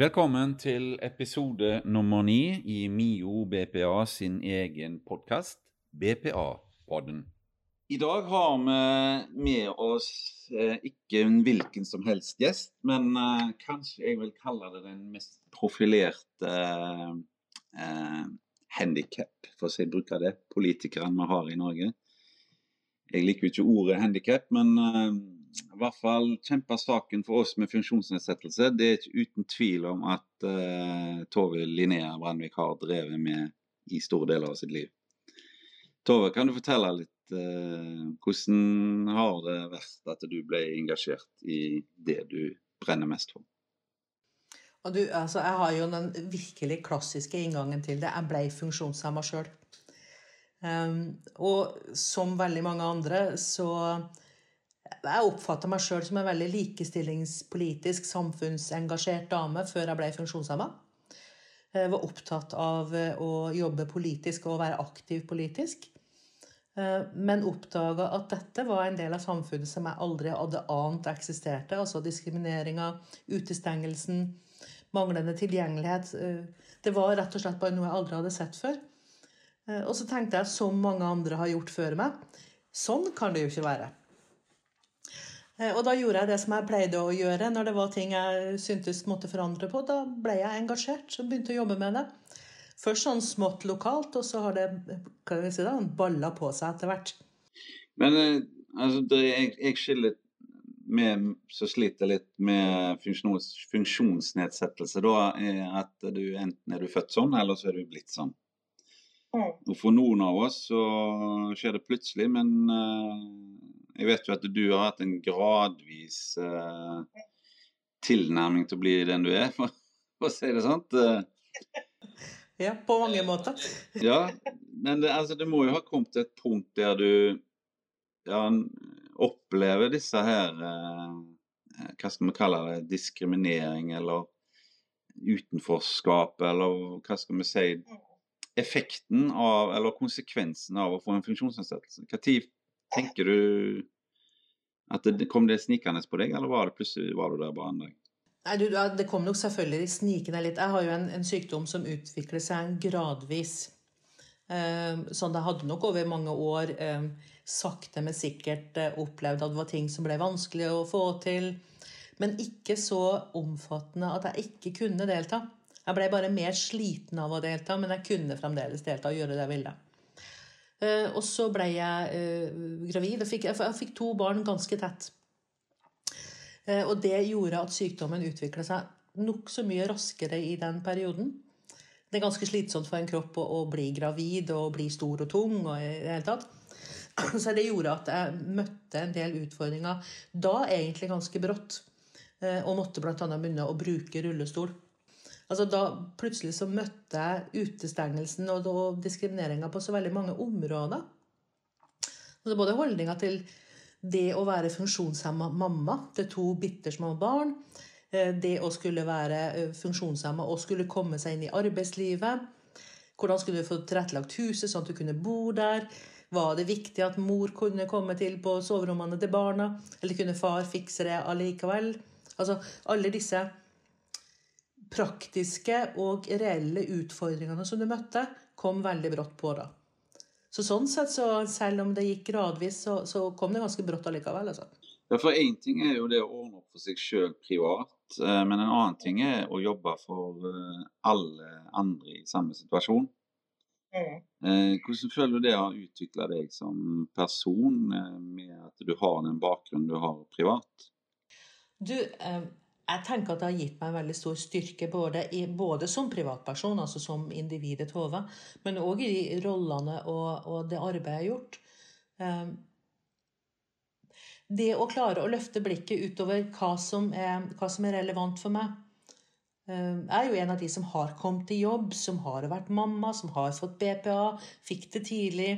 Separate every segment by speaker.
Speaker 1: Velkommen til episode nummer ni i MIO BPA sin egen podkast, BPA-podden. I dag har vi med oss eh, ikke en hvilken som helst gjest, men eh, kanskje jeg vil kalle det den mest profilerte eh, handikap, for å bruke det, politikeren vi har i Norge. Jeg liker jo ikke ordet handikap, men eh, i hvert fall kjemper saken for oss med funksjonsnedsettelse. Det er ikke uten tvil om at uh, Tove Linnea Brandvik har drevet med i store deler av sitt liv. Tove, kan du fortelle litt uh, hvordan har det vært at du ble engasjert i det du brenner mest for?
Speaker 2: Du, altså, jeg har jo den virkelig klassiske inngangen til det. Jeg ble funksjonshemma sjøl. Um, ehm, og som veldig mange andre så jeg oppfatta meg sjøl som en veldig likestillingspolitisk, samfunnsengasjert dame før jeg ble funksjonshemma. Jeg var opptatt av å jobbe politisk og være aktiv politisk. Men oppdaga at dette var en del av samfunnet som jeg aldri hadde ant eksisterte. Altså diskrimineringa, utestengelsen, manglende tilgjengelighet. Det var rett og slett bare noe jeg aldri hadde sett før. Og så tenkte jeg, som mange andre har gjort før meg, sånn kan det jo ikke være. Eh, og da gjorde jeg det som jeg pleide å gjøre når det var ting jeg syntes måtte forandre på. Da ble jeg engasjert og begynte å jobbe med det. Først sånn smått lokalt, og så har det hva vil jeg si da, balla på seg etter hvert.
Speaker 1: Men eh, altså, det, jeg, jeg skiller med så sliter litt med funksjons, funksjonsnedsettelse, da, er at du enten er du født sånn, eller så er du blitt sånn. Mm. Og For noen av oss så skjer det plutselig, men uh, jeg vet jo at du har hatt en gradvis uh, tilnærming til å bli den du er, for, for å si det sånn.
Speaker 2: Ja, på mange måter.
Speaker 1: ja, men det, altså, det, må jo ha kommet til et punkt der du ja, opplever disse her uh, Hva skal vi kalle det? Diskriminering eller utenforskap, eller hva skal vi si? effekten av, eller konsekvensen av å få en funksjonsnedsettelse? Når tenker du at det kom det snikende på deg, eller var det plutselig var du der bare en dag?
Speaker 2: Nei, du, Det kom nok selvfølgelig snikende litt. Jeg har jo en, en sykdom som utvikler seg gradvis. Uh, sånn det hadde nok over mange år uh, sakte, men sikkert uh, opplevd at det var ting som ble vanskelig å få til. Men ikke så omfattende at jeg ikke kunne delta. Jeg ble bare mer sliten av å delta, men jeg kunne fremdeles delta og gjøre det jeg ville. Uh, og så ble jeg uh, gravid. Jeg fikk, jeg, fikk, to barn ganske tett. Uh, og det gjorde at sykdommen utvikla seg nokså mye raskere i den perioden. Det er ganske slitsomt for en kropp å, å, bli gravid og bli stor og tung. og i det hele tatt. Så det gjorde at jeg møtte en del utfordringer da egentlig ganske brått. Og måtte bl.a. begynne å bruke rullestol. Altså da Plutselig så møtte jeg utestengelsen og, og diskrimineringa på så veldig mange områder. Altså både holdninga til det å være funksjonshemma mamma til to bittersmå barn. Eh, det å skulle være eh, funksjonshemma og skulle komme seg inn i arbeidslivet. Hvordan skulle du få tilrettelagt huset sånn at du kunne bo der? Var det viktig at mor kunne komme til på soverommene til barna? Eller kunne far fikse det allikevel? Altså alle disse praktiske og reelle utfordringene som du møtte, kom veldig brått på da. Så sånn sett, så selv om det gikk gradvis, så, så kom det ganske brått allikevel. altså.
Speaker 1: Ja, for Én ting er jo det å ordne opp for seg sjøl privat, eh, men en annen ting er å jobbe for eh, alle andre i samme situasjon. Mm. Eh, hvordan føler du det har utvikla deg som person, med at du har den bakgrunnen du har privat?
Speaker 2: Du, jeg tenker at det har gitt meg en veldig stor styrke, både, i, både som privatperson, altså som individet Tove, men òg i rollene og, og, det arbeidet jeg har gjort. Um, det å klare å løfte blikket utover hva som er, hva som er relevant for meg. Um, jeg er jo en av de som har kommet i jobb, som har vært mamma, som har fått BPA, fikk det tidlig.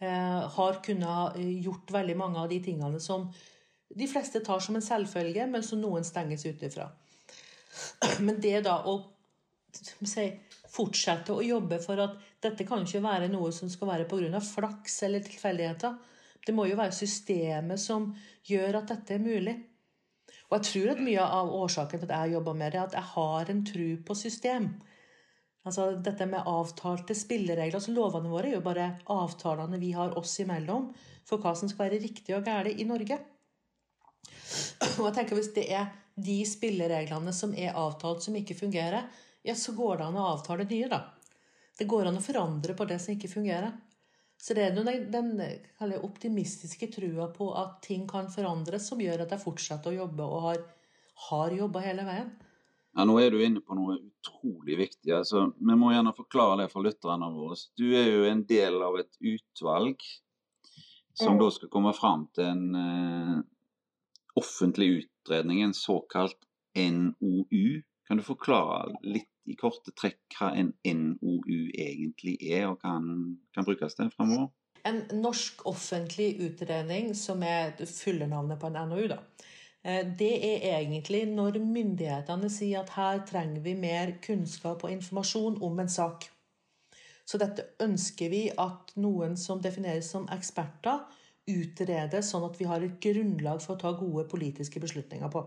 Speaker 2: Uh, har kunnet gjort veldig mange av de tingene som de fleste tar som en selvfølge, men som noen stenges ut ifra. Men det da å si, fortsette å jobbe for at dette kan ikke være noe som skal være pga. flaks eller tilfeldigheter. Det må jo være systemet som gjør at dette er mulig. Og jeg tror at mye av årsaken til at jeg jobber med det, er at jeg har en tro på system. Altså dette med avtalte spilleregler. altså Lovene våre er jo bare avtalene vi har oss imellom for hva som skal være riktig og galt i Norge. Og jeg tenker Hvis det er de spillereglene som er avtalt, som ikke fungerer, ja, så går det an å avtale nye, da. Det går an å forandre på det som ikke fungerer. Så det er den, den optimistiske trua på at ting kan forandres, som gjør at jeg fortsetter å jobbe og har, har jobba hele veien.
Speaker 1: Ja, Nå er du inne på noe utrolig viktig. altså Vi må gjerne forklare det for lytterne våre. Du er jo en del av et utvalg som mm. da skal komme fram til en uh, offentlig utredning, en såkalt NOU. Kan du forklare litt i korte trekk hva en NOU egentlig er, og hva den kan brukes til fremover?
Speaker 2: En norsk offentlig utredning, som er fullnavnet på en NOU, da. Eh, det er egentlig når myndighetene sier at her trenger vi mer kunnskap og informasjon om en sak. Så dette ønsker vi at noen som defineres som eksperter, utreder sånn at vi har et grunnlag for å ta gode politiske beslutninger på.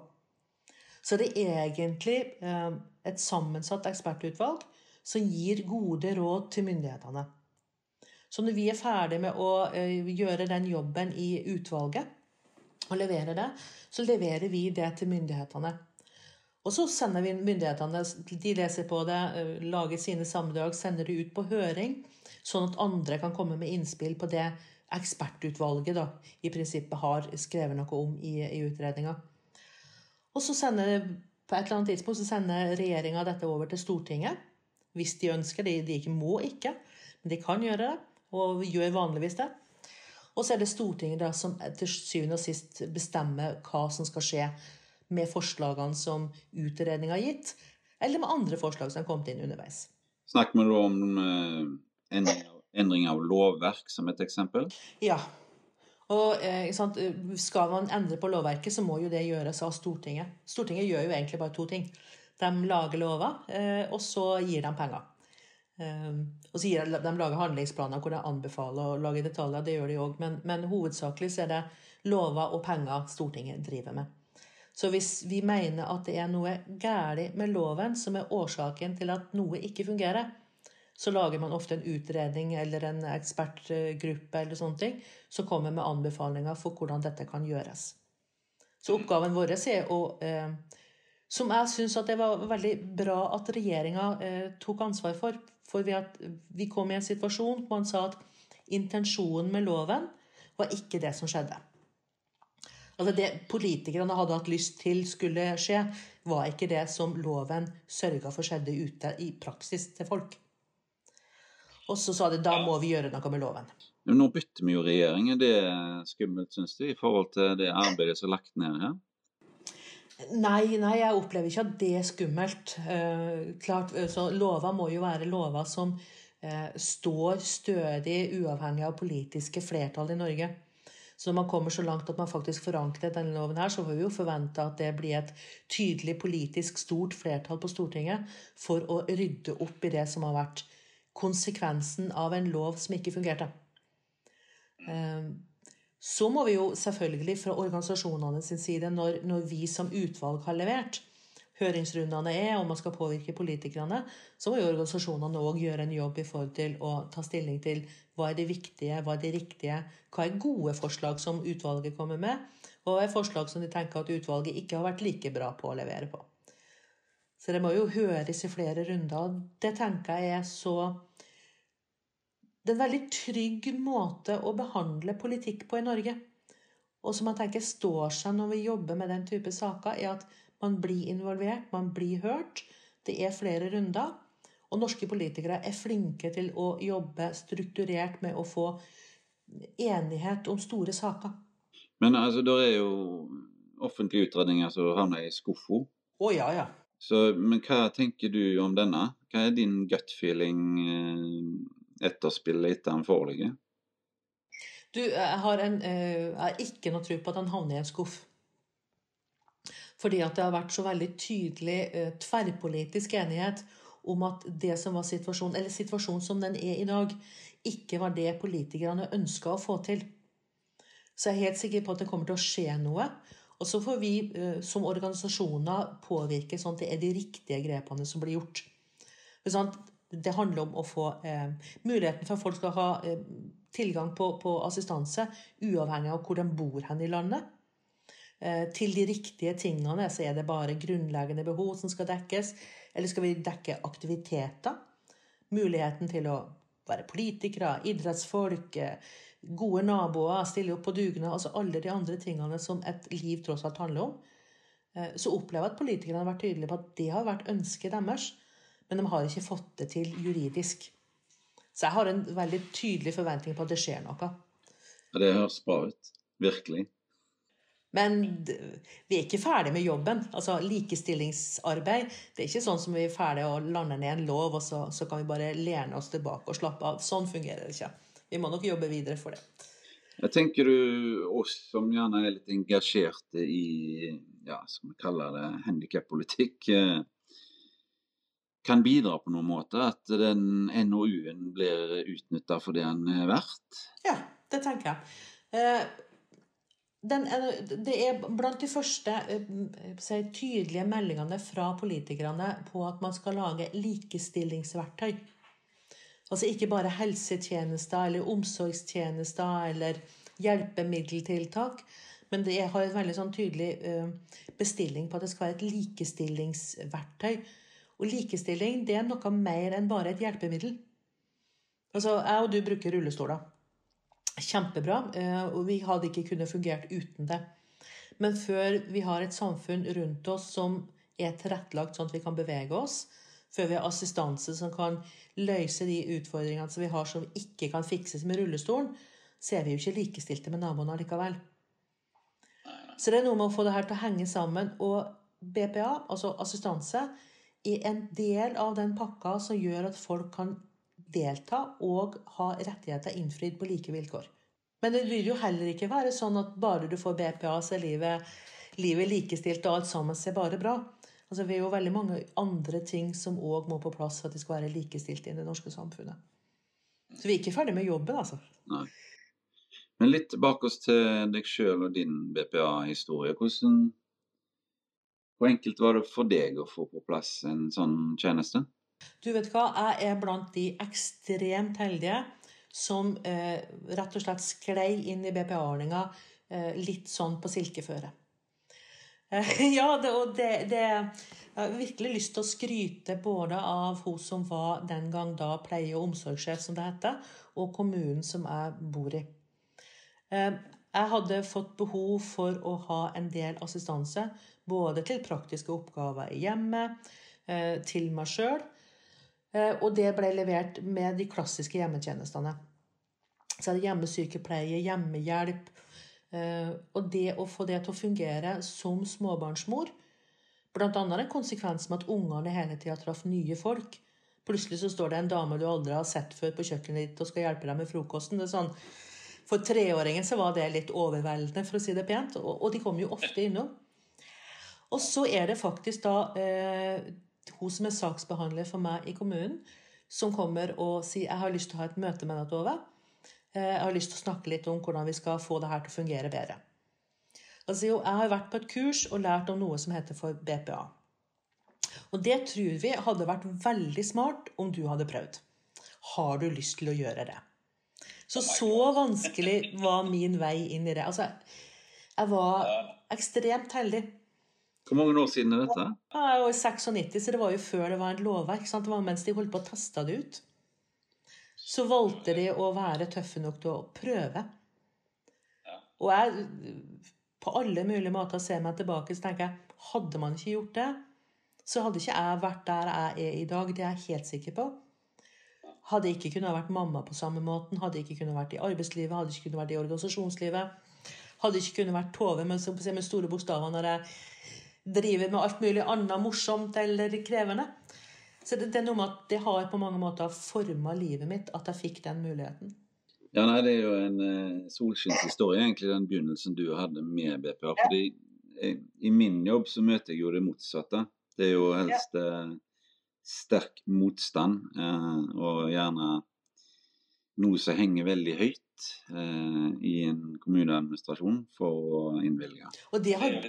Speaker 2: Så det er egentlig eh, et sammensatt ekspertutvalg som gir gode råd til myndighetene. Så når vi er ferdig med å eh, gjøre den jobben i utvalget, og levere det, så leverer vi det til myndighetene. Og så sender vi myndighetene De leser på det, eh, lager sine sammendrag, sender det ut på høring, sånn at andre kan komme med innspill på det ekspertutvalget da, i prinsippet har skrevet noe om i, i utredninga. Og så sender på et eller annet tidspunkt så sender regjeringa dette over til Stortinget. Hvis de ønsker. det. de ikke må ikke, men de kan gjøre det. Og gjør vanligvis det. Og så er det Stortinget da, som til syvende og sist bestemmer hva som skal skje med forslagene som utredninga har gitt, eller med andre forslag som har kommet inn underveis.
Speaker 1: Snakker vi da om eh, endring av lovverk som et eksempel?
Speaker 2: Ja. Og eh, Skal man endre på lovverket, så må jo det gjøres av Stortinget. Stortinget gjør jo egentlig bare to ting. De lager lover, eh, og så gir de penger. Eh, og så gir de, de lager handlingsplaner hvor de anbefaler å lage detaljer. Det gjør de òg. Men, men, hovedsakelig så er det lover og penger Stortinget driver med. Så hvis vi mener at det er noe galt med loven som er årsaken til at noe ikke fungerer, så lager man ofte en utredning eller en ekspertgruppe eller sånne ting, som kommer med anbefalinger for hvordan dette kan gjøres. Så oppgaven vår er å eh, Som jeg syns det var veldig bra at regjeringa eh, tok ansvar for. For vi, at, vi kom i en situasjon hvor man sa at intensjonen med loven var ikke det som skjedde. Altså Det politikerne hadde hatt lyst til skulle skje, var ikke det som loven sørga for skjedde ute i praksis til folk. Og så sa de da må vi gjøre noe med loven.
Speaker 1: Nå bytter vi jo regjering. Er det skummelt, syns du, i forhold til det arbeidet som er lagt ned her?
Speaker 2: Nei, nei, jeg opplever ikke at det er skummelt. Eh, klart, eh, så Lover må jo være lover som eh, står stødig uavhengig av politiske flertall i Norge. Så når man kommer så langt at man faktisk forankrer denne loven her, så får vi jo forvente at det blir et tydelig politisk stort flertall på Stortinget for å rydde opp i det som har vært konsekvensen av en lov som ikke fungerte. Ehm, så må vi jo selvfølgelig fra organisasjonene sin side, når, når vi som utvalg har levert, høringsrundene er, og man skal påvirke politikerne, så må jo organisasjonene òg gjøre en jobb i forhold til å ta stilling til hva er det viktige, hva er det riktige, hva er gode forslag som utvalget kommer med, og hva er forslag som de tenker at utvalget ikke har vært like bra på å levere på. Så det må jo høres i flere runder. Og Det tenker jeg er så Det er en veldig trygg måte å behandle politikk på i Norge. Og som jeg tenker står seg når vi jobber med den type saker, er at man blir involvert, man blir hørt. Det er flere runder. Og norske politikere er flinke til å jobbe strukturert med å få enighet om store saker.
Speaker 1: Men altså, det er jo offentlige utredninger som havner i skuffa.
Speaker 2: Å ja, ja.
Speaker 1: Så, men hva tenker du om denne? Hva er din gut feeling eh, etter spillet etter den foreligger?
Speaker 2: Du, jeg har, en, eh, jeg ikke noe tro på at han havner i en skuff. Fordi at det har vært så veldig tydelig eh, tverrpolitisk enighet om at det som var situasjonen, eller situasjonen som den er i dag, ikke var det politikerne ønska å få til. Så jeg er helt sikker på at det kommer til å skje noe. Og så får vi eh, som organisasjoner påvirke sånn at det er de riktige grepene som blir gjort. Det handler om å få eh, muligheten for at folk skal ha eh, tilgang på, assistanse uavhengig av hvor de bor hen i landet. Til de riktige tingene så er det bare grunnleggende behov som skal dekkes. Eller skal vi dekke aktiviteter? Muligheten til å være politikere, idrettsfolk, gode naboer, stille opp på dugnad. Altså alle de andre tingene som et liv tross alt handler om. Eh, så opplever jeg at politikerne har vært tydelige på at det har vært ønsket deres. Men de har ikke fått det til juridisk. Så jeg har en veldig tydelig forventning på at det skjer noe.
Speaker 1: Ja, Det høres bra ut. Virkelig.
Speaker 2: Men vi er ikke ferdig med jobben. Altså Likestillingsarbeid det er ikke sånn som vi er ferdig og lander ned en lov, og så, så, kan vi bare lene oss tilbake og slappe av. Sånn fungerer det ikke. Vi må nok jobbe videre for det.
Speaker 1: Jeg tenker du, oss som gjerne er litt engasjerte i ja, skal vi kalle det handikappolitikk, eh, kan bidra på noen måte? At den NOU-en blir utnytta for det den er verdt?
Speaker 2: Ja, det tenker jeg. Eh, den, det er blant de første eh, si, tydelige meldingene fra politikerne på at man skal lage likestillingsverktøy. Altså ikke bare helsetjenester eller omsorgstjenester eller hjelpemiddeltiltak. Men det har en veldig sånn tydelig eh, bestilling på at det skal være et likestillingsverktøy og likestilling det er noe mer enn bare et hjelpemiddel. Altså, Jeg og du bruker rullestoler. Kjempebra. Eh, og vi hadde ikke kunnet fungert uten det. Men før vi har et samfunn rundt oss som er tilrettelagt sånn at vi kan bevege oss, før vi har assistanse som kan løse de utfordringene som vi har som ikke kan fikses med rullestolen, så er vi jo ikke likestilte med naboene allikevel. Så det er noe med å få det her til å henge sammen. Og BPA, altså assistanse, er en del av den pakka som gjør at folk kan delta og ha rettigheter innfridd på like vilkår. Men det vil jo heller ikke være sånn at bare du får BPA, så er livet, livet likestilt, og alt sammen ser bare bra. Altså, vi er jo veldig mange andre ting som òg må på plass for at de skal være likestilt i det norske samfunnet. Så vi er ikke ferdig med jobben, altså.
Speaker 1: Nei. Men litt tilbake oss til deg sjøl og din BPA-historie. Hvordan hvor enkelt var det for deg å få på plass en sånn tjeneste?
Speaker 2: Du vet hva, jeg er blant de ekstremt heldige som eh, rett og slett sklei inn i BPA-ordninga eh, litt sånn på silkeføre. Ja, det, og det, det Jeg har virkelig lyst til å skryte både av hun som var den gang da pleie- og omsorgssjef, som det heter, og kommunen som jeg bor i. Eh, jeg hadde fått behov for å ha en del assistanse, både til praktiske oppgaver i hjemmet, eh, til meg sjøl, eh, og det ble levert med de klassiske hjemmetjenestene. Så er det hjemmesykepleie, hjemmehjelp. Eh, og det å få det til å fungere som småbarnsmor, bl.a. en konsekvens med at ungene hele tida traff nye folk. Plutselig så står det en dame du aldri har sett før på kjøkkenet ditt og skal hjelpe deg med frokosten. Det er sånn for treåringen så var det litt overveldende, for å si det pent. Og, de kommer jo ofte innom. Og så er det faktisk da eh, hun som er saksbehandler for meg i kommunen, som kommer og sier jeg har lyst til å ha et møte med deg, Tove. Eh, jeg har lyst til å snakke litt om hvordan vi skal få det her til å fungere bedre. Altså, jo, jeg har vært på et kurs og lært om noe som heter for BPA. Og det tror vi hadde vært veldig smart om du hadde prøvd. Har du lyst til å gjøre det? Så så vanskelig var min vei inn i det. Altså, jeg var ekstremt heldig.
Speaker 1: Hvor mange år siden er dette?
Speaker 2: Jeg var i 96, så det var jo før det var et lovverk. Sant? Det var mens de holdt på å teste det ut. Så valgte de å være tøffe nok til å prøve. Og jeg, på alle mulige måter ser meg tilbake, så tenker jeg hadde man ikke gjort det, så hadde ikke jeg vært der jeg er i dag. Det er jeg helt sikker på. Hadde ikke kunnet vært mamma på samme måten, hadde ikke kunnet vært i arbeidslivet, hadde ikke kunnet vært i organisasjonslivet. Hadde ikke kunnet vært Tove med, med store bokstaver når jeg driver med alt mulig annet morsomt eller krevende. Så det, det, er noe med at det har på mange måter forma livet mitt at jeg fikk den muligheten.
Speaker 1: Ja, nei, Det er jo en uh, solskinnshistorie, egentlig, den begynnelsen du hadde med BPA. fordi jeg, I min jobb så møter jeg jo det motsatte. Det er jo helst eh, sterk motstand, eh, og gjerne noe som henger veldig høyt eh, i en kommuneadministrasjon for å innvilge.
Speaker 2: Og det har,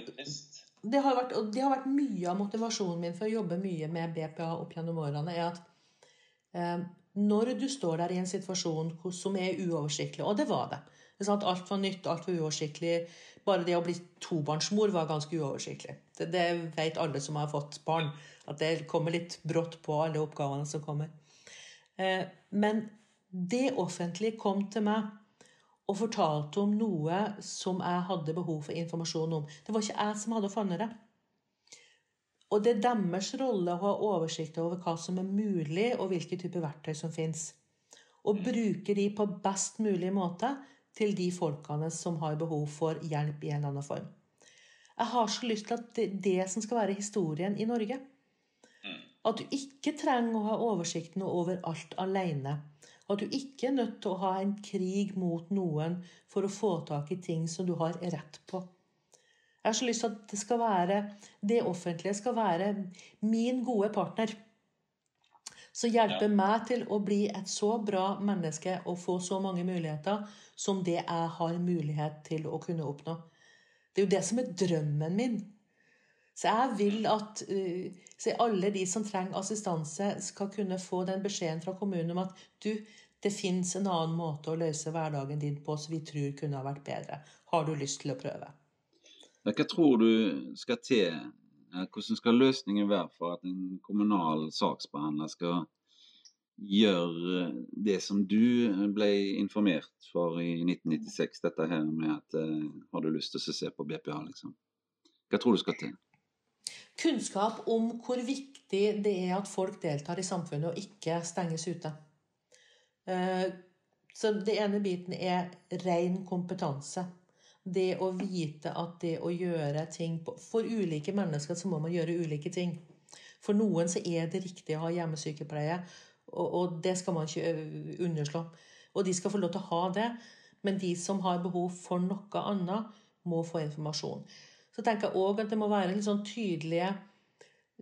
Speaker 2: det, har vært, det har, vært, mye av motivasjonen min for å jobbe mye med BPA opp gjennom årene, er at eh, når du står der i en situasjon som er uoversiktlig, og det var det Alt var nytt, alt var uoversiktlig. Bare det å bli tobarnsmor var ganske uoversiktlig. Det, det vet alle som har fått barn, at det kommer litt brått på alle oppgavene som kommer. Eh, men det offentlige kom til meg og fortalte om noe som jeg hadde behov for informasjon om. Det var ikke jeg som hadde funnet det. Og det er deres rolle å ha oversikt over hva som er mulig, og hvilke typer verktøy som fins. Og bruke de på best mulig måte til de folkene som har behov for hjelp i en eller annen form. Jeg har så lyst til at det det som skal være historien i Norge. Mm. At du ikke trenger å ha oversikten over alt alene. At du ikke er nødt til å ha en krig mot noen for å få tak i ting som du har rett på. Jeg har så lyst til at det skal være det offentlige skal være min gode partner. Som hjelper ja. meg til å bli et så bra menneske og få så mange muligheter som det jeg har mulighet til å kunne oppnå. Det er jo det som er drømmen min. Så jeg vil at uh, alle de som trenger assistanse, skal kunne få den beskjeden fra kommunen om at du, det fins en annen måte å løse hverdagen din på som vi tror kunne ha vært bedre. Har du lyst til å prøve?
Speaker 1: Hva tror du skal til? Hvordan skal løsningen være for at en kommunal saksbehandler skal gjøre det som du ble informert for i 1996, dette her med at uh, har du lyst til å se på BPA, liksom? Hva tror du skal til?
Speaker 2: Kunnskap om hvor viktig det er at folk deltar i samfunnet og ikke stenges ute. Uh, så det ene biten er ren kompetanse. Det å vite at det å gjøre ting For ulike mennesker så må man gjøre ulike ting. For noen så er det riktig å ha hjemmesykepleie. Og, det skal man ikke øh, underslå. Og de skal få lov til å ha det. Men de som har behov for noe annet, må få informasjon. Så tenker jeg òg at det må være en sånn tydelige,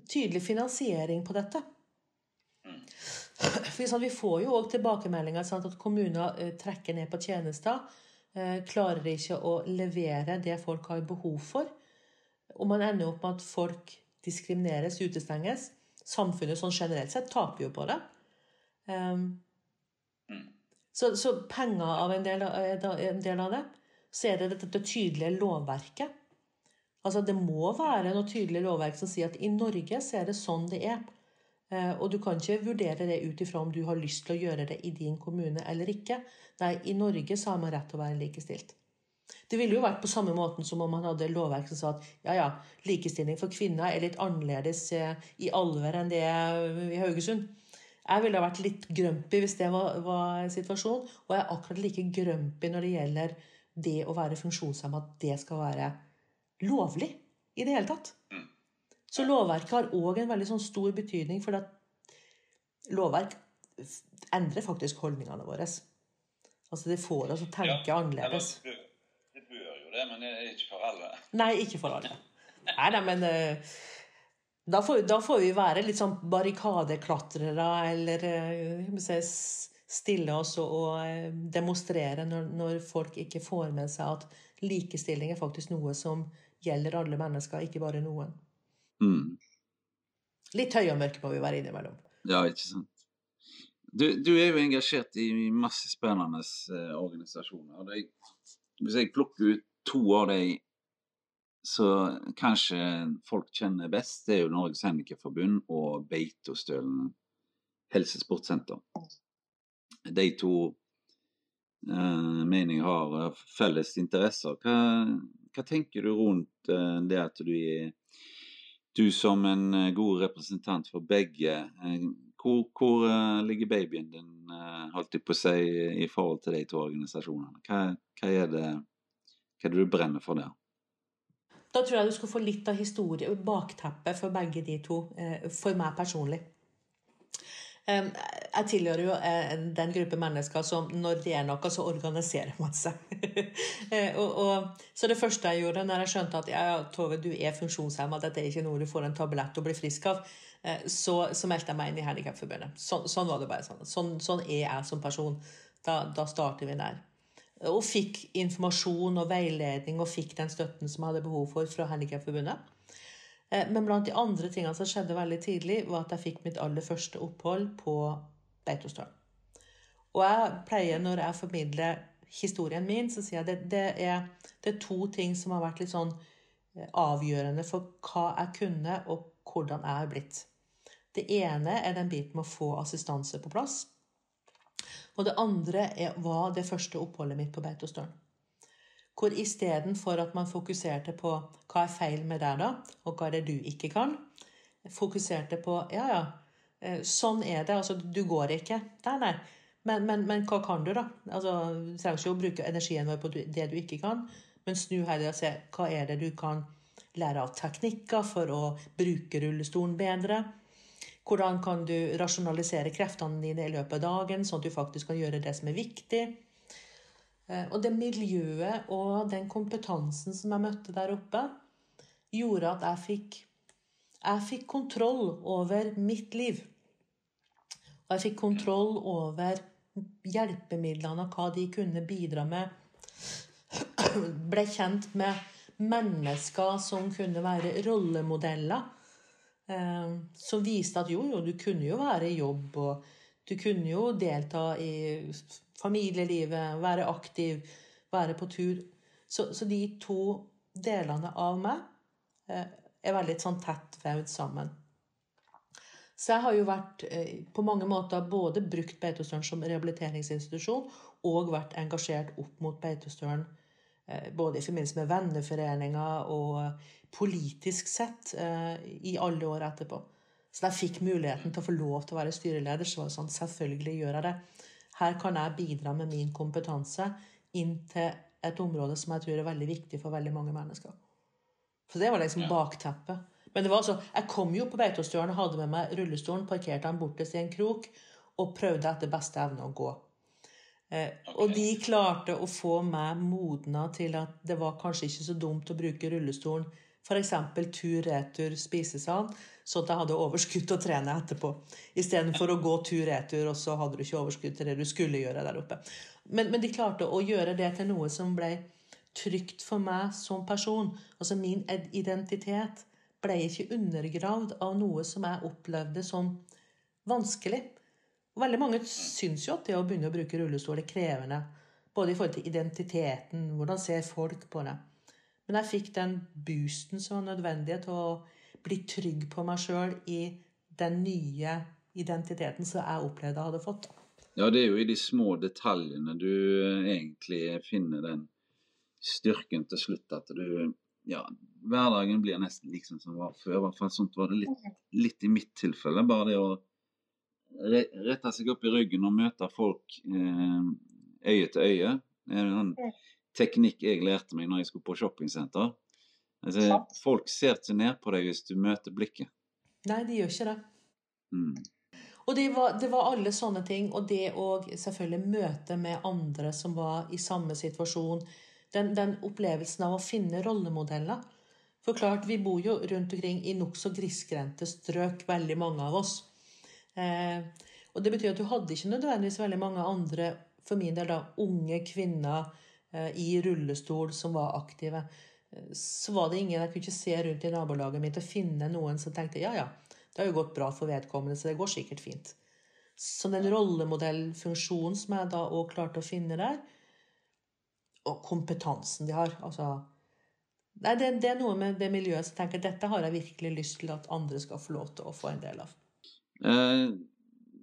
Speaker 2: tydelig finansiering på dette. For Vi får jo òg tilbakemeldinger sant, at kommuner øh, trekker ned på tjenester. Øh, klarer ikke å levere det folk har behov for. Og man ender opp med at folk diskrimineres, utestenges. Samfunnet sånn generelt sett taper jo på det. Um, så, så, penger av en del, en del, av det, så er det dette tydelige lovverket. Altså Det må være noe tydelig lovverk som sier at i Norge så er det sånn det er. Uh, og du kan ikke vurdere det ut ifra om du har lyst til å gjøre det i din kommune eller ikke. Nei, i Norge så har man rett til å være likestilt. Det ville jo vært på samme måten som om man hadde lovverk som sa at ja, ja, likestilling for kvinner er litt annerledes eh, i Alver enn det i Haugesund. Jeg ville ha vært litt grumpy hvis det var, var situasjonen. Og jeg er akkurat like grumpy når det gjelder det å være funksjonshemma, at det skal være lovlig i det hele tatt. Mm. Så lovverket har òg en veldig sånn stor betydning, for at lovverk endrer faktisk holdningene våre. Altså Det får oss å tenke ja, annerledes.
Speaker 1: Det bør, det bør jo det, men det er ikke for alle.
Speaker 2: Nei, ikke for alle. Nei, nei, men uh, da får, da får, vi være litt sånn barrikadeklatrere, eller uh, stille oss og, og eh, demonstrere når, når, folk ikke får med seg at likestilling er faktisk noe som gjelder alle mennesker, ikke bare noen. Mm. Litt høy og mørke må vi være innimellom.
Speaker 1: Ja, ikke sant. Du, du, er jo engasjert i masse spennende eh, organisasjoner. Det, hvis jeg plukker ut to av de så kanskje folk kjenner best, det er jo Norges Handikapforbund og Beitostølen helsesportsenter. De to eh, mener jeg har felles interesser. Hva, hva, tenker du rundt uh, det at du du som en god representant for begge, hvor, hvor uh, ligger babyen din, holdt på å i forhold til de to organisasjonene? Hva, hva, er, det, hva er det du brenner for der?
Speaker 2: Da tror jeg du skal få litt av historie, bakteppet for begge de to, eh, for meg personlig. Jeg tilhører jo eh, den gruppe mennesker som når det er noe, så organiserer man seg. Eh, og, og, så det første jeg gjorde når jeg skjønte at ja, Tove, du er funksjonshemma, dette er ikke noe du får en tablett og blir frisk av, så, så meldte jeg meg inn i Handikapforbundet. Så, sånn var det bare. Sånn. sånn. Sånn, er jeg som person. Da, da starter vi der. Og fikk informasjon og veiledning og fikk den støtten som jeg hadde behov for fra Handikapforbundet. Eh, men blant de andre tingene som skjedde veldig tidlig, var at jeg fikk mitt aller første opphold på Beitostølen. Og jeg pleier, når jeg formidler historien min, så sier jeg at det, det, er, det er to ting som har vært litt sånn eh, avgjørende for hva jeg kunne, og hvordan jeg har blitt. Det ene er den biten med å få assistanse på plass. Og det andre er, var det første oppholdet mitt på Beitostølen. Hvor istedenfor at man fokuserte på hva er feil med deg, da, og hva er det du ikke kan, fokuserte på ja, ja, eh, sånn er det. Altså, du går ikke. Nei, nei. Men, men, men hva kan du, da? Altså, du trenger ikke å bruke energien vår på det du ikke kan, men snu heller og se hva er det du kan lære av teknikker for å bruke rullestolen bedre. Hvordan kan du rasjonalisere kreftene dine i løpet av dagen, sånn at du faktisk kan gjøre det som er viktig. Eh, og det miljøet og den kompetansen som jeg møtte der oppe, gjorde at jeg fikk, jeg fikk kontroll over mitt liv. Og jeg fikk kontroll over hjelpemidlene og hva de kunne bidra med. Ble kjent med mennesker som kunne være rollemodeller Eh, som viste at jo, jo, du kunne jo være i jobb, og du kunne jo delta i familielivet, være aktiv, være på tur. Så, så de to delene av meg eh, er veldig sånn tett vevd sammen. Så jeg har jo vært eh, på mange måter både brukt Beitostølen som rehabiliteringsinstitusjon og vært engasjert opp mot Beitostølen både i forbindelse med venneforeninger og politisk sett eh, i alle år etterpå. Så da jeg fikk muligheten til å få lov til å være styreleder, så var det sånn selvfølgelig gjør jeg det. Her kan jeg bidra med min kompetanse inn til et område som jeg tror er veldig viktig for veldig mange mennesker. For det var liksom bakteppet. Men det var altså, jeg kom jo på Beitostølen og hadde med meg rullestolen, parkerte den bortest i en krok og prøvde etter beste evne å gå. Eh, og de klarte å få meg modna til at det var kanskje ikke så dumt å bruke rullestolen F.eks. tur-retur spisesal, sånn at jeg hadde overskudd til å trene etterpå. Istedenfor å gå tur-retur, og så hadde du ikke overskudd til det du skulle gjøre der oppe. Men, men, de klarte å gjøre det til noe som ble trygt for meg som person. Altså min identitet ble ikke undergravd av noe som jeg opplevde som vanskelig. Veldig mange syns jo at det å begynne å bruke rullestol er krevende. Både i forhold til identiteten, hvordan ser folk på det. Men jeg fikk den boosten som var nødvendig til å bli trygg på meg sjøl i den nye identiteten som jeg opplevde jeg hadde fått.
Speaker 1: Ja, det er jo i de små detaljene du egentlig finner den styrken til slutt. At du Ja, hverdagen blir nesten liksom som var før. I hvert fall sånt var det litt, litt i mitt tilfelle. Bare det å rette seg opp i ryggen og møte folk eh, øye til øye. En teknikk jeg lærte meg når jeg skulle på shoppingsenter. Altså, folk ser ikke ned på deg hvis du møter blikket.
Speaker 2: Nei, de gjør ikke det.
Speaker 1: Mm.
Speaker 2: Og det var, det var, alle sånne ting. Og det å selvfølgelig møte med andre som var i samme situasjon. Den, den opplevelsen av å finne rollemodeller. For klart, vi bor jo rundt omkring i nokså grisgrendte strøk, veldig mange av oss. Eh, og det betyr at du hadde ikke nødvendigvis veldig mange andre, for min del da, unge kvinner i rullestol som var aktive. Eh, så var det ingen jeg kunne ikke se rundt i nabolaget mitt og finne noen som tenkte ja, ja, det har jo gått bra for vedkommende, så det går sikkert fint. Så den rollemodellfunksjonen som jeg da òg klarte å finne der, og kompetansen de har altså Nei, det, det, er noe med det miljøet som tenker dette har jeg virkelig lyst til at andre skal få lov til å få en del av.
Speaker 1: Eh,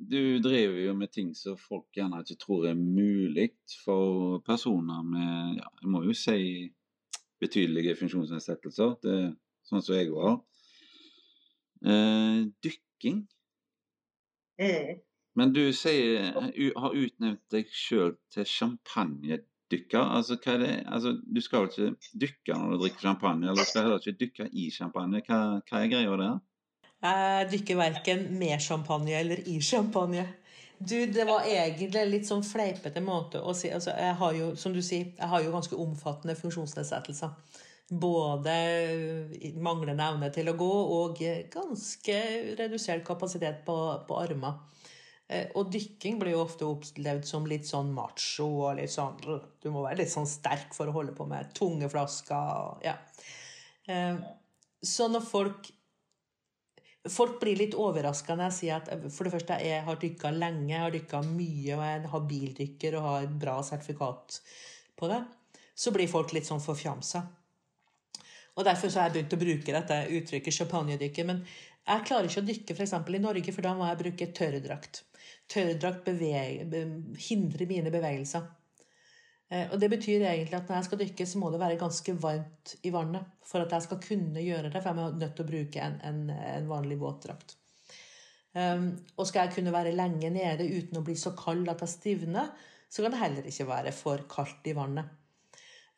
Speaker 1: du driver jo med ting som folk gjerne ikke tror er mulig for personer med ja, jeg må jo si betydelige funksjonsnedsettelser. Det er sånn som jeg har. Eh, dykking.
Speaker 2: Mm.
Speaker 1: Men du sier, har utnevnt deg sjøl til champagnedykker. Altså, hva er det? Altså, du skal vel ikke dykke når du drikker champagne, eller skal heller ikke dykke i champagne. Hva, hva er greia der?
Speaker 2: Jeg drikker verken med champagne eller i champagne. Du, det var egentlig litt sånn fleipete måte å si altså, Jeg har jo, som du sier, jeg har jo ganske omfattende funksjonsnedsettelser. Både manglende evne til å gå og ganske redusert kapasitet på, på armer. Eh, og dykking blir jo ofte opplevd som litt sånn macho og litt sånn Du må være litt sånn sterk for å holde på med tunge flasker. Ja. Eh, så når folk Folk blir litt overraska når jeg sier at for det første jeg har dykka lenge, jeg har dykka mye, og jeg er habildykker og har bra sertifikat på det. Så blir folk litt sånn forfjamsa. Og Derfor så har jeg begynt å bruke dette uttrykket champagnedykker. Men jeg klarer ikke å dykke f.eks. i Norge, for da må jeg bruke tørrdrakt. Tørrdrakt hindrer mine bevegelser. Eh, og Det betyr egentlig at når jeg skal dykke, så må det være ganske varmt i vannet for at jeg skal kunne gjøre det, for jeg er nødt til å bruke en, en, en vanlig våtdrakt. Um, og skal jeg kunne være lenge nede uten å bli så kald at jeg stivner, så kan det heller ikke være for kaldt i vannet.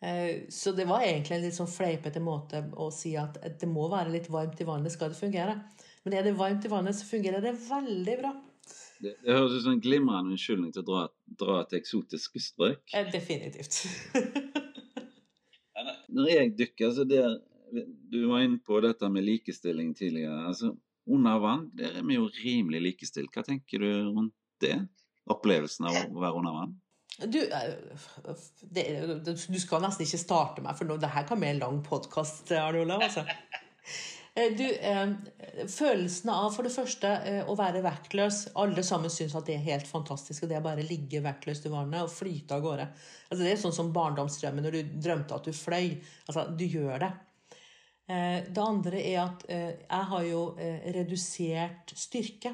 Speaker 2: Uh, så det var egentlig en litt sånn fleipete måte å si at det må være litt varmt i vannet skal det fungere. Men er det varmt i vannet, så fungerer det veldig bra.
Speaker 1: Det, det høres ut som en glimrende unnskyldning til å dra, dra til eksotiske strøk.
Speaker 2: Eh, definitivt.
Speaker 1: Når jeg dykker, så der Du var inne på dette med likestilling tidligere. altså Under vann der er vi jo rimelig likestilt. Hva tenker du rundt det? Opplevelsen av å være under vann?
Speaker 2: Du, eh, det, du skal nesten ikke starte meg, for nå, det her kan bli en lang podkast, Arne Olav. Altså. Eh, du, eh, følelsen av for det første eh, å være vektløs Alle sammen syns at det er helt fantastisk. og Det er bare ligge vektløs i vannet og flyte av gårde. Altså, det er sånn som barndomsdrømmen når du drømte at du fløy. Altså, du gjør det. Det andre er at jeg har jo redusert styrke.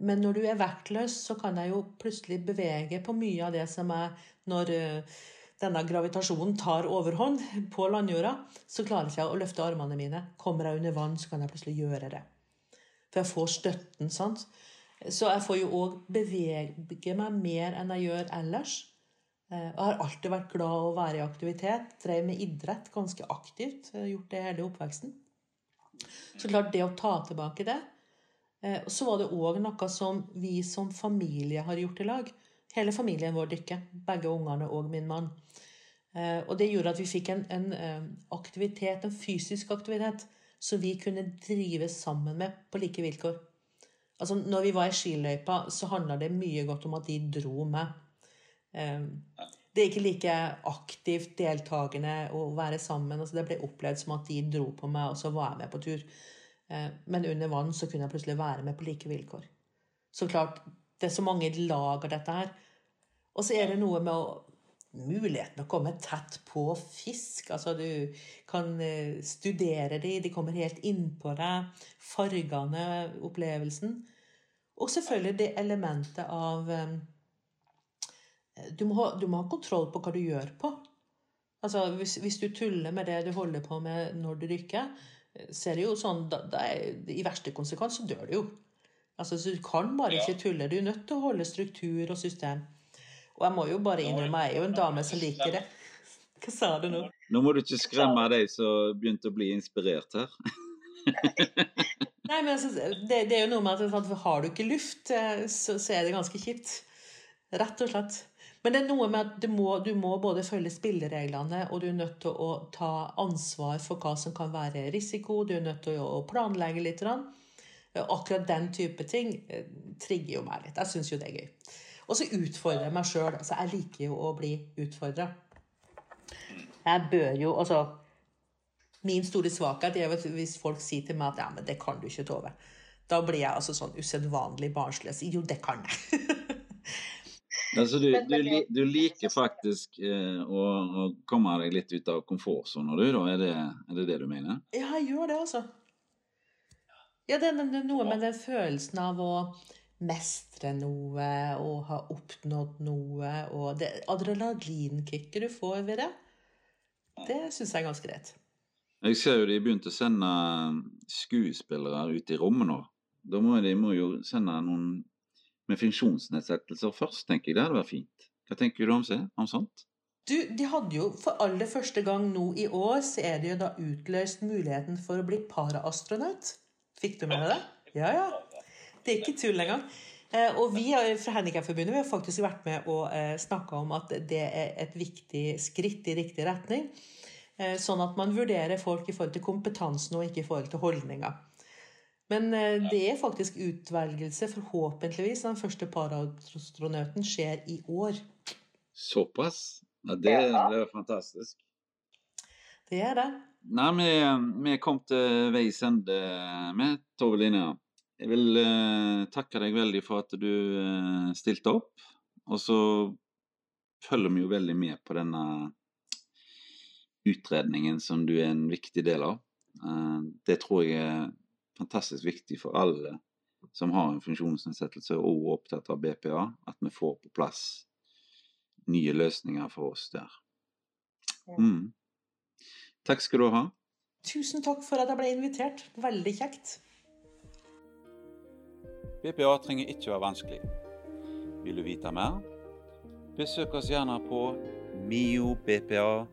Speaker 2: Men når du er vektløs, så kan jeg jo plutselig bevege på mye av det som er når denne gravitasjonen tar overhånd på landjorda, så klarer jeg ikke å løfte armene mine. Kommer jeg under vann, så kan jeg plutselig gjøre det. For jeg får støtten. sant? Så jeg får jo òg bevege meg mer enn jeg gjør ellers. Eh, jeg har alltid vært glad å være i aktivitet. Drev med idrett ganske aktivt. Gjort det hele oppveksten. Så klart, det å ta tilbake det. Eh, så var det òg noe som vi som familie har gjort i lag. Hele familien vår dykker. Begge ungene og min mann. Eh, og det gjorde at vi fikk en, en eh, aktivitet, en fysisk aktivitet, som vi kunne drive sammen med på like vilkår. Altså, når vi var i skiløypa, så handla det mye godt om at de dro med. Eh, det er ikke like aktivt deltakende å være sammen. Altså, det ble opplevd som at de dro på meg, og så var jeg med på tur. Men under vann så kunne jeg plutselig være med på like vilkår. Så klart, det er så mange lag av dette her. Og så er det noe med å muligheten å komme tett på fisk. Altså du kan eh, studere de, de kommer helt innpå deg. Fargene, opplevelsen. Og selvfølgelig det elementet av eh, du må, ha, du må, ha, kontroll på hva du gjør på. Altså hvis, hvis, du tuller med det du holder på med når du dykker, så er det jo sånn da, da er, I verste konsekvens så dør du jo. Altså, så du kan bare ikke tulle. Du er nødt til å holde struktur og system. Og jeg må jo bare innrømme, jeg er jo en dame som liker det. Hva sa du nå?
Speaker 1: Nå må du ikke skremme deg som begynte å bli inspirert her.
Speaker 2: Nei, men altså, det, det, er jo noe med at har du ikke luft, eh, så, så, er det ganske kjipt. Rett og slett. Men det er noe med at du må, du må både følge spillereglene, og du er nødt til å ta ansvar for hva som kan være risiko. Du er nødt til å planlegge litt. Rann. Akkurat den type ting eh, trigger jo meg litt. Jeg syns jo det er gøy. Og så utfordrer jeg meg sjøl. Altså, jeg liker jo å bli utfordra. Jeg bør jo Altså Min store svakhet er hvis folk sier til meg at ja, men det kan du ikke, Tove. Da blir jeg altså sånn usedvanlig barnslig. Jo, det kan jeg.
Speaker 1: altså, du, du, du, liker faktisk eh, å, å, komme deg litt ut av komfortsonen, du? da? Er det, er det det du mener?
Speaker 2: Ja, jeg gjør det, altså. Ja, det er noe med den følelsen av å mestre noe og ha oppnådd noe. Og det adrenalinkicket du får ved det, det syns jeg er ganske greit.
Speaker 1: Jeg ser jo de begynte å sende skuespillere ut i rommet nå. Da må de må jo sende noen med funksjonsnedsettelser først, tenker jeg. Det hadde vært fint. Hva tenker du om, det, om sånt?
Speaker 2: Du, de hadde jo for aller første gang nå i år, så er det jo da utløst muligheten for å bli paraastronaut. Fikk du med deg det? Ja, ja. Det er ikke tull engang. Eh, og vi fra Handikapforbundet har faktisk vært med og snakke snakka om at det er et viktig skritt i riktig retning. Eh, sånn at man vurderer folk i forhold til kompetansen og ikke i forhold til holdninger. Men eh, det er faktisk utvelgelse, forhåpentligvis. Den første paraastronauten skjer i år.
Speaker 1: Såpass? Ja, det, det er fantastisk.
Speaker 2: Det er det.
Speaker 1: Nei, vi, vi kom til veis ende med Tove Line. Jeg vil eh, takke deg veldig for at du eh, stilte opp. Og så følger vi jo veldig med på denne utredningen som du er en viktig del av. Eh, det tror jeg er fantastisk viktig for alle som har en funksjonsnedsettelse og er opptatt av BPA, at vi får på plass nye løsninger for oss der. Mm. Takk skal du ha.
Speaker 2: Tusen takk for at jeg ble invitert. Veldig kjekt.
Speaker 1: BPA trenger ikke være vanskelig. Vil du vite mer? Besøk oss gjerne på miobpa.no.